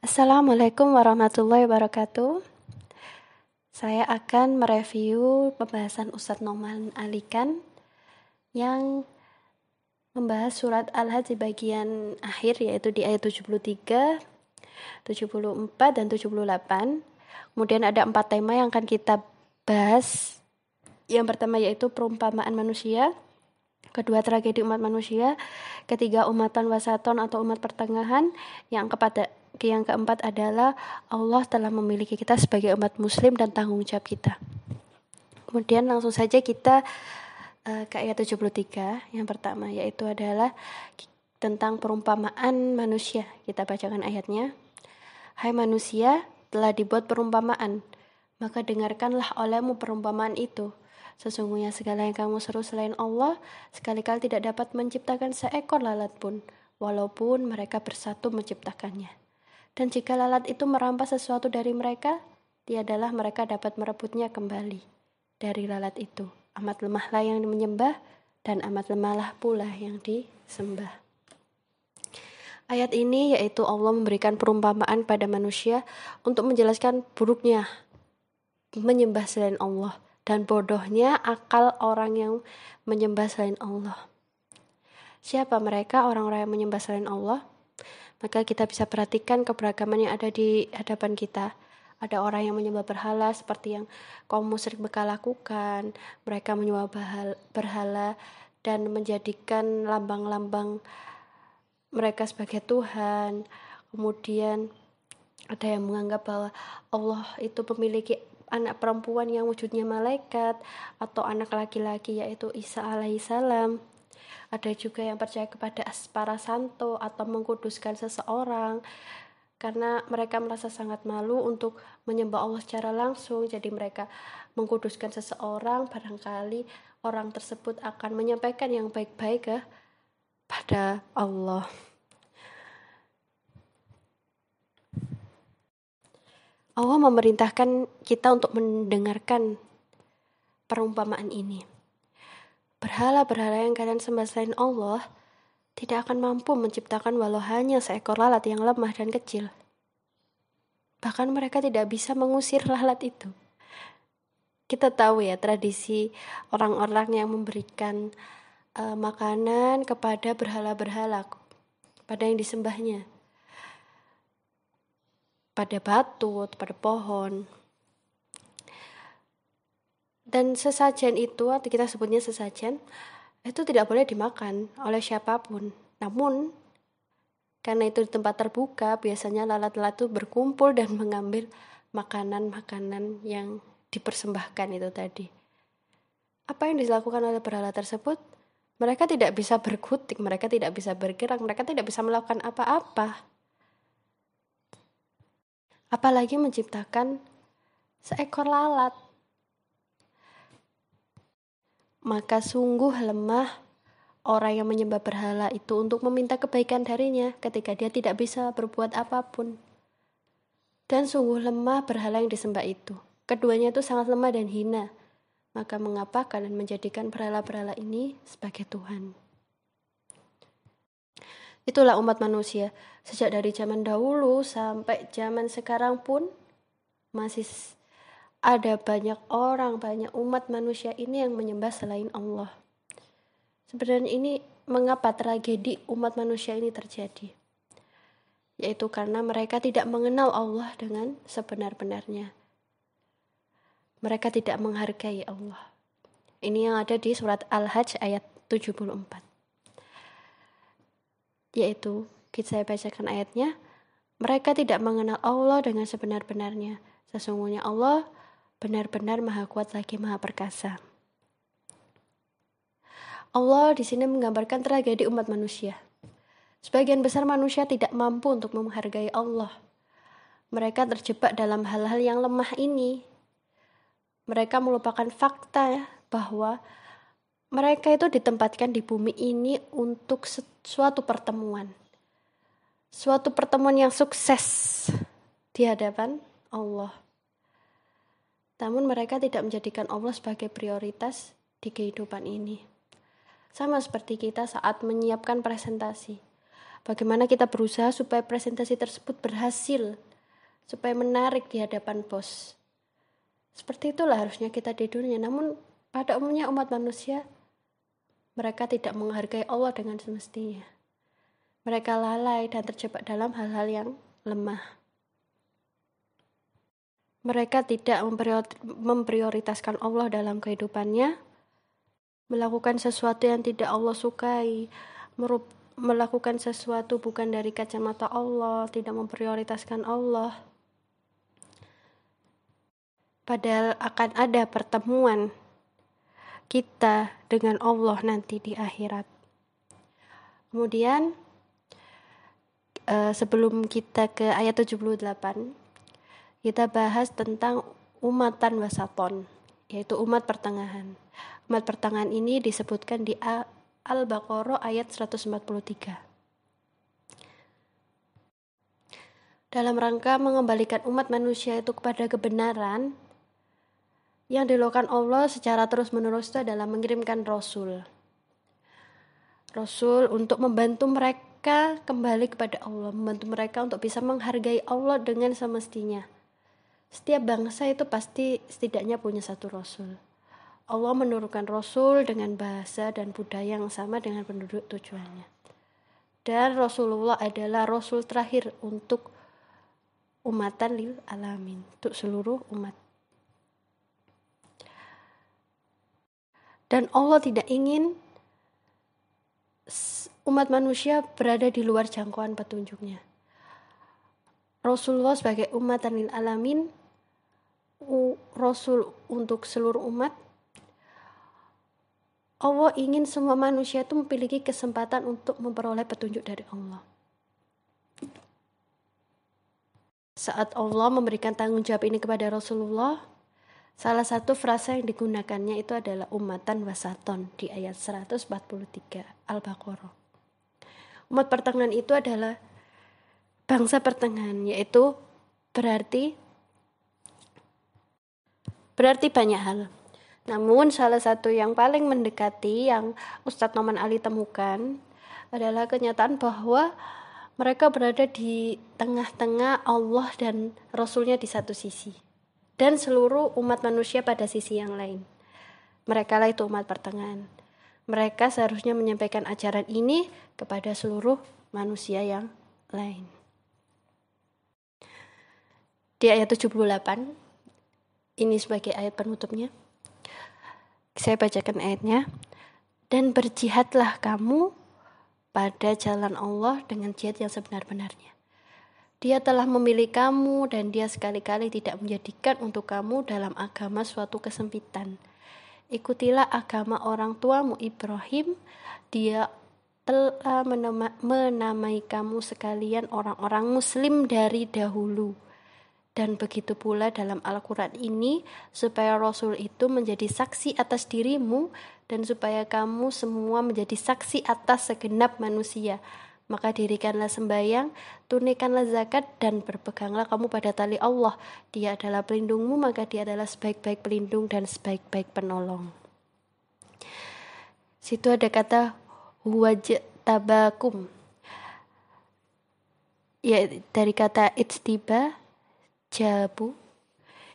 Assalamualaikum warahmatullahi wabarakatuh. Saya akan mereview pembahasan Ustadz Noman Alikan yang membahas surat Al-Hajj di bagian akhir yaitu di ayat 73, 74 dan 78. Kemudian ada empat tema yang akan kita bahas. Yang pertama yaitu perumpamaan manusia, kedua tragedi umat manusia, ketiga umatan wasaton atau umat pertengahan, yang kepada yang keempat adalah Allah telah memiliki kita sebagai umat muslim dan tanggung jawab kita. Kemudian langsung saja kita uh, ke ayat 73 yang pertama yaitu adalah tentang perumpamaan manusia. Kita bacakan ayatnya. Hai manusia, telah dibuat perumpamaan, maka dengarkanlah olehmu perumpamaan itu. Sesungguhnya segala yang kamu seru selain Allah, sekali-kali tidak dapat menciptakan seekor lalat pun, walaupun mereka bersatu menciptakannya. Dan jika lalat itu merampas sesuatu dari mereka, tiadalah mereka dapat merebutnya kembali dari lalat itu. Amat lemahlah yang menyembah, dan amat lemahlah pula yang disembah. Ayat ini yaitu Allah memberikan perumpamaan pada manusia untuk menjelaskan buruknya menyembah selain Allah dan bodohnya akal orang yang menyembah selain Allah. Siapa mereka orang-orang yang menyembah selain Allah? Maka kita bisa perhatikan keberagaman yang ada di hadapan kita. Ada orang yang menyembah berhala seperti yang kaum musyrik bekal lakukan. Mereka menyembah berhala dan menjadikan lambang-lambang mereka sebagai Tuhan. Kemudian ada yang menganggap bahwa Allah itu memiliki anak perempuan yang wujudnya malaikat atau anak laki-laki yaitu Isa alaihissalam ada juga yang percaya kepada para santo atau mengkuduskan seseorang karena mereka merasa sangat malu untuk menyembah Allah secara langsung jadi mereka mengkuduskan seseorang barangkali orang tersebut akan menyampaikan yang baik-baik ke pada Allah Allah memerintahkan kita untuk mendengarkan perumpamaan ini. Berhala-berhala yang kalian sembah selain Allah tidak akan mampu menciptakan walau hanya seekor lalat yang lemah dan kecil. Bahkan mereka tidak bisa mengusir lalat itu. Kita tahu ya tradisi orang-orang yang memberikan uh, makanan kepada berhala-berhala, pada yang disembahnya. Pada batu, pada pohon, dan sesajen itu atau kita sebutnya sesajen itu tidak boleh dimakan oleh siapa pun. Namun karena itu di tempat terbuka biasanya lalat-lalat itu berkumpul dan mengambil makanan-makanan yang dipersembahkan itu tadi. Apa yang dilakukan oleh berhala tersebut? Mereka tidak bisa berkutik, mereka tidak bisa bergerak, mereka tidak bisa melakukan apa-apa. Apalagi menciptakan seekor lalat maka sungguh lemah orang yang menyembah berhala itu untuk meminta kebaikan darinya ketika dia tidak bisa berbuat apa pun. Dan sungguh lemah berhala yang disembah itu. Keduanya itu sangat lemah dan hina. Maka mengapa kalian menjadikan berhala-berhala ini sebagai Tuhan? Itulah umat manusia. Sejak dari zaman dahulu sampai zaman sekarang pun masih ada banyak orang, banyak umat manusia ini yang menyembah selain Allah. Sebenarnya ini mengapa tragedi umat manusia ini terjadi? Yaitu karena mereka tidak mengenal Allah dengan sebenar-benarnya. Mereka tidak menghargai Allah. Ini yang ada di surat Al-Hajj ayat 74. Yaitu, kita saya bacakan ayatnya, mereka tidak mengenal Allah dengan sebenar-benarnya. Sesungguhnya Allah benar-benar maha kuat lagi maha perkasa. Allah di sini menggambarkan tragedi umat manusia. Sebagian besar manusia tidak mampu untuk menghargai Allah. Mereka terjebak dalam hal-hal yang lemah ini. Mereka melupakan fakta bahwa mereka itu ditempatkan di bumi ini untuk suatu pertemuan. Suatu pertemuan yang sukses di hadapan Allah. Namun mereka tidak menjadikan Allah sebagai prioritas di kehidupan ini. Sama seperti kita saat menyiapkan presentasi. Bagaimana kita berusaha supaya presentasi tersebut berhasil, supaya menarik di hadapan bos. Seperti itulah harusnya kita di dunia. Namun pada umumnya umat manusia mereka tidak menghargai Allah dengan semestinya. Mereka lalai dan terjebak dalam hal-hal yang lemah. Mereka tidak memprioritaskan Allah dalam kehidupannya, melakukan sesuatu yang tidak Allah sukai, melakukan sesuatu bukan dari kacamata Allah, tidak memprioritaskan Allah. Padahal akan ada pertemuan kita dengan Allah nanti di akhirat. Kemudian uh, sebelum kita ke ayat 78 kita bahas tentang umatan wasaton yaitu umat pertengahan. Umat pertengahan ini disebutkan di Al-Baqarah ayat 143. Dalam rangka mengembalikan umat manusia itu kepada kebenaran, yang dilakukan Allah secara terus-menerus itu adalah mengirimkan Rasul. Rasul untuk membantu mereka mereka kembali kepada Allah, membantu mereka untuk bisa menghargai Allah dengan semestinya. Setiap bangsa itu pasti setidaknya punya satu rasul. Allah menurunkan rasul dengan bahasa dan budaya yang sama dengan penduduk tujuannya. Dan Rasulullah adalah rasul terakhir untuk umatan lil alamin, untuk seluruh umat. Dan Allah tidak ingin umat manusia berada di luar jangkauan petunjuknya. Rasulullah sebagai umat lil alamin, Rasul untuk seluruh umat, Allah ingin semua manusia itu memiliki kesempatan untuk memperoleh petunjuk dari Allah. Saat Allah memberikan tanggung jawab ini kepada Rasulullah, salah satu frasa yang digunakannya itu adalah umatan wasaton di ayat 143 Al-Baqarah. Umat pertengahan itu adalah bangsa pertengahan, yaitu berarti berarti banyak hal. Namun salah satu yang paling mendekati yang Ustadz Noman Ali temukan adalah kenyataan bahwa mereka berada di tengah-tengah Allah dan Rasulnya di satu sisi dan seluruh umat manusia pada sisi yang lain. Mereka lah itu umat pertengahan mereka seharusnya menyampaikan ajaran ini kepada seluruh manusia yang lain. Di ayat 78, ini sebagai ayat penutupnya. Saya bacakan ayatnya. Dan berjihadlah kamu pada jalan Allah dengan jihad yang sebenar-benarnya. Dia telah memilih kamu dan dia sekali-kali tidak menjadikan untuk kamu dalam agama suatu kesempitan Ikutilah agama orang tuamu Ibrahim. Dia telah menama, menamai kamu sekalian orang-orang muslim dari dahulu. Dan begitu pula dalam Al-Quran ini, supaya Rasul itu menjadi saksi atas dirimu, dan supaya kamu semua menjadi saksi atas segenap manusia maka dirikanlah sembahyang, tunaikanlah zakat, dan berpeganglah kamu pada tali Allah. Dia adalah pelindungmu, maka dia adalah sebaik-baik pelindung dan sebaik-baik penolong. Situ ada kata wajib tabakum. Ya, dari kata ittiba, jabu,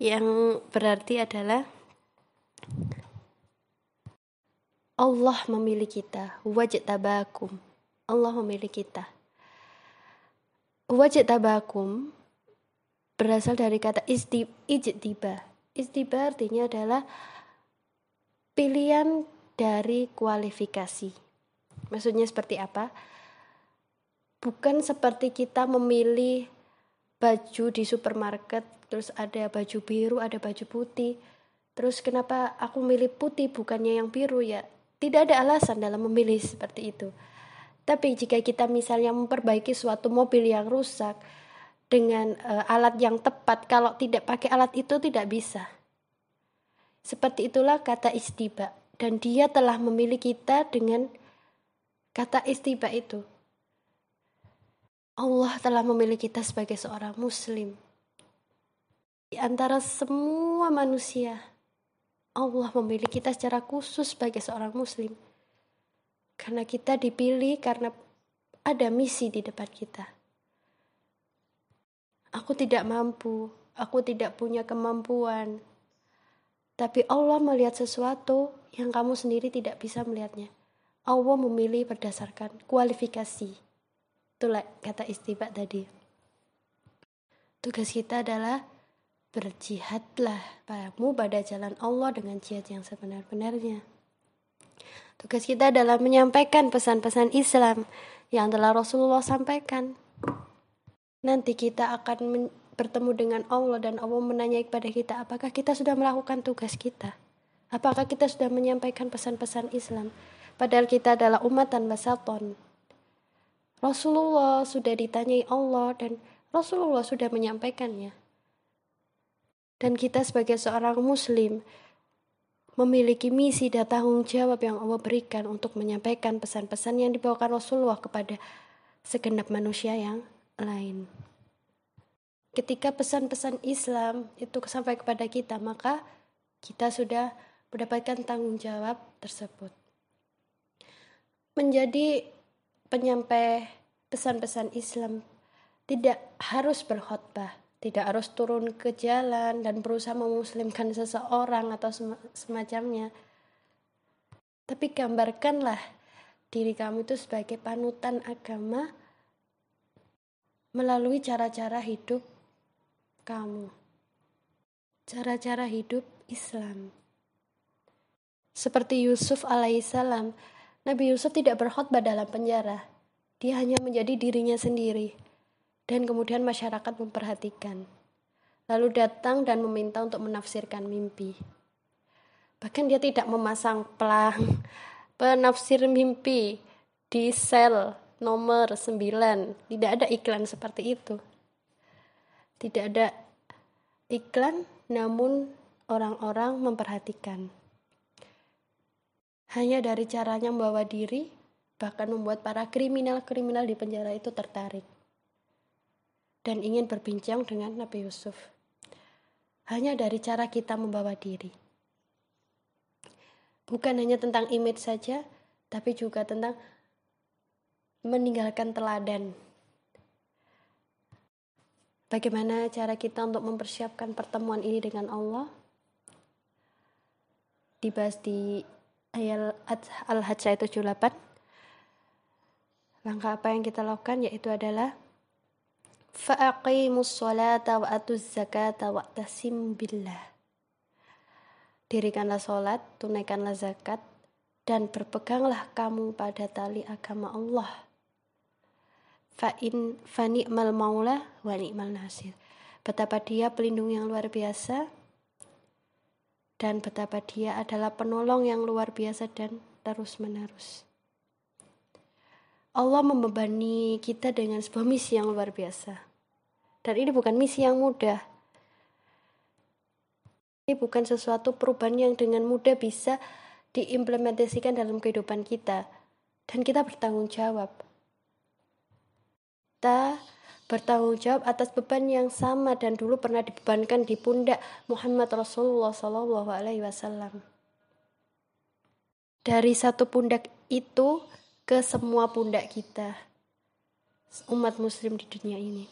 yang berarti adalah Allah memilih kita, wajib tabakum Allah memilih kita. Wajib tabakum berasal dari kata istib, ijtiba. Istiba artinya adalah pilihan dari kualifikasi. Maksudnya seperti apa? Bukan seperti kita memilih baju di supermarket, terus ada baju biru, ada baju putih. Terus kenapa aku milih putih bukannya yang biru ya? Tidak ada alasan dalam memilih seperti itu. Tapi jika kita misalnya memperbaiki suatu mobil yang rusak dengan uh, alat yang tepat, kalau tidak pakai alat itu tidak bisa. Seperti itulah kata istiba dan dia telah memilih kita dengan kata istiba itu. Allah telah memilih kita sebagai seorang muslim. Di antara semua manusia, Allah memilih kita secara khusus sebagai seorang muslim. Karena kita dipilih karena ada misi di depan kita. Aku tidak mampu, aku tidak punya kemampuan. Tapi Allah melihat sesuatu yang kamu sendiri tidak bisa melihatnya. Allah memilih berdasarkan kualifikasi. Itulah kata istibak tadi. Tugas kita adalah berjihadlah padamu pada jalan Allah dengan jihad yang sebenar-benarnya. Tugas kita adalah menyampaikan pesan-pesan Islam yang telah Rasulullah sampaikan. Nanti kita akan bertemu dengan Allah dan Allah menanya kepada kita, apakah kita sudah melakukan tugas kita? Apakah kita sudah menyampaikan pesan-pesan Islam? Padahal kita adalah umat tanpa saton. Rasulullah sudah ditanyai Allah dan Rasulullah sudah menyampaikannya. Dan kita sebagai seorang muslim memiliki misi dan tanggung jawab yang Allah berikan untuk menyampaikan pesan-pesan yang dibawakan Rasulullah kepada segenap manusia yang lain. Ketika pesan-pesan Islam itu sampai kepada kita, maka kita sudah mendapatkan tanggung jawab tersebut. Menjadi penyampai pesan-pesan Islam tidak harus berkhutbah, tidak harus turun ke jalan dan berusaha memuslimkan seseorang atau semacamnya. Tapi gambarkanlah diri kamu itu sebagai panutan agama melalui cara-cara hidup kamu. Cara-cara hidup Islam. Seperti Yusuf alaihissalam, Nabi Yusuf tidak berkhutbah dalam penjara. Dia hanya menjadi dirinya sendiri dan kemudian masyarakat memperhatikan. Lalu datang dan meminta untuk menafsirkan mimpi. Bahkan dia tidak memasang pelang penafsir mimpi di sel nomor 9. Tidak ada iklan seperti itu. Tidak ada iklan, namun orang-orang memperhatikan. Hanya dari caranya membawa diri, bahkan membuat para kriminal-kriminal di penjara itu tertarik dan ingin berbincang dengan Nabi Yusuf. Hanya dari cara kita membawa diri. Bukan hanya tentang image saja, tapi juga tentang meninggalkan teladan. Bagaimana cara kita untuk mempersiapkan pertemuan ini dengan Allah? Dibahas di ayat Al-Hajj ayat 78. Langkah apa yang kita lakukan yaitu adalah Fa'aqimus sholata wa atuz zakata wa tasim billah. Dirikanlah sholat, tunaikanlah zakat, dan berpeganglah kamu pada tali agama Allah. Fa'in fani'mal maula wa ni'mal nasir. Betapa dia pelindung yang luar biasa, dan betapa dia adalah penolong yang luar biasa dan terus-menerus. Allah membebani kita dengan sebuah misi yang luar biasa. Dan ini bukan misi yang mudah. Ini bukan sesuatu perubahan yang dengan mudah bisa diimplementasikan dalam kehidupan kita. Dan kita bertanggung jawab. Kita bertanggung jawab atas beban yang sama dan dulu pernah dibebankan di pundak Muhammad Rasulullah Sallallahu Alaihi Wasallam. Dari satu pundak itu ke semua pundak kita, umat Muslim di dunia ini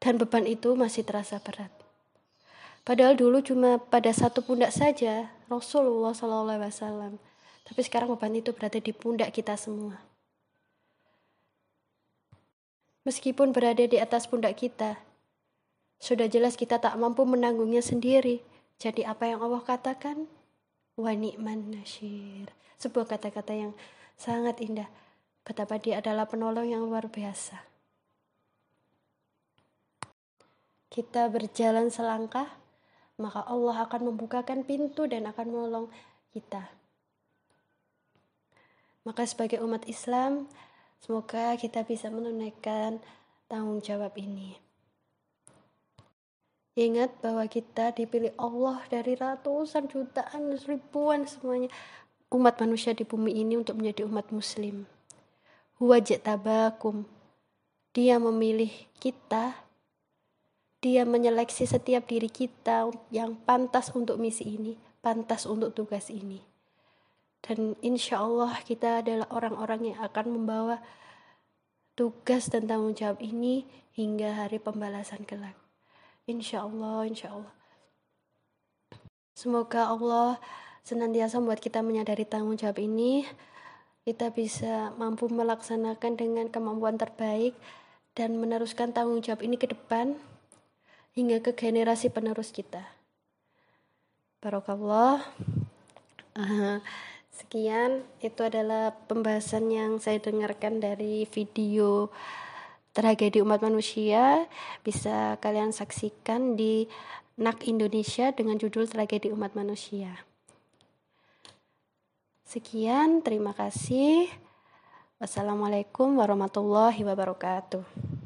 dan beban itu masih terasa berat. Padahal dulu cuma pada satu pundak saja Rasulullah SAW. Tapi sekarang beban itu berada di pundak kita semua. Meskipun berada di atas pundak kita, sudah jelas kita tak mampu menanggungnya sendiri. Jadi apa yang Allah katakan? Wa ni'man nasyir. Sebuah kata-kata yang sangat indah. Betapa dia adalah penolong yang luar biasa. kita berjalan selangkah, maka Allah akan membukakan pintu dan akan menolong kita. Maka sebagai umat Islam, semoga kita bisa menunaikan tanggung jawab ini. Ingat bahwa kita dipilih Allah dari ratusan jutaan ribuan semuanya umat manusia di bumi ini untuk menjadi umat muslim. Wajib tabakum. Dia memilih kita dia menyeleksi setiap diri kita yang pantas untuk misi ini, pantas untuk tugas ini. Dan insya Allah kita adalah orang-orang yang akan membawa tugas dan tanggung jawab ini hingga hari pembalasan kelak. Insya Allah, insya Allah. Semoga Allah senantiasa membuat kita menyadari tanggung jawab ini. Kita bisa mampu melaksanakan dengan kemampuan terbaik dan meneruskan tanggung jawab ini ke depan hingga ke generasi penerus kita. Barokallah. Uh, Sekian, itu adalah pembahasan yang saya dengarkan dari video tragedi umat manusia. Bisa kalian saksikan di NAK Indonesia dengan judul Tragedi Umat Manusia. Sekian, terima kasih. Wassalamualaikum warahmatullahi wabarakatuh.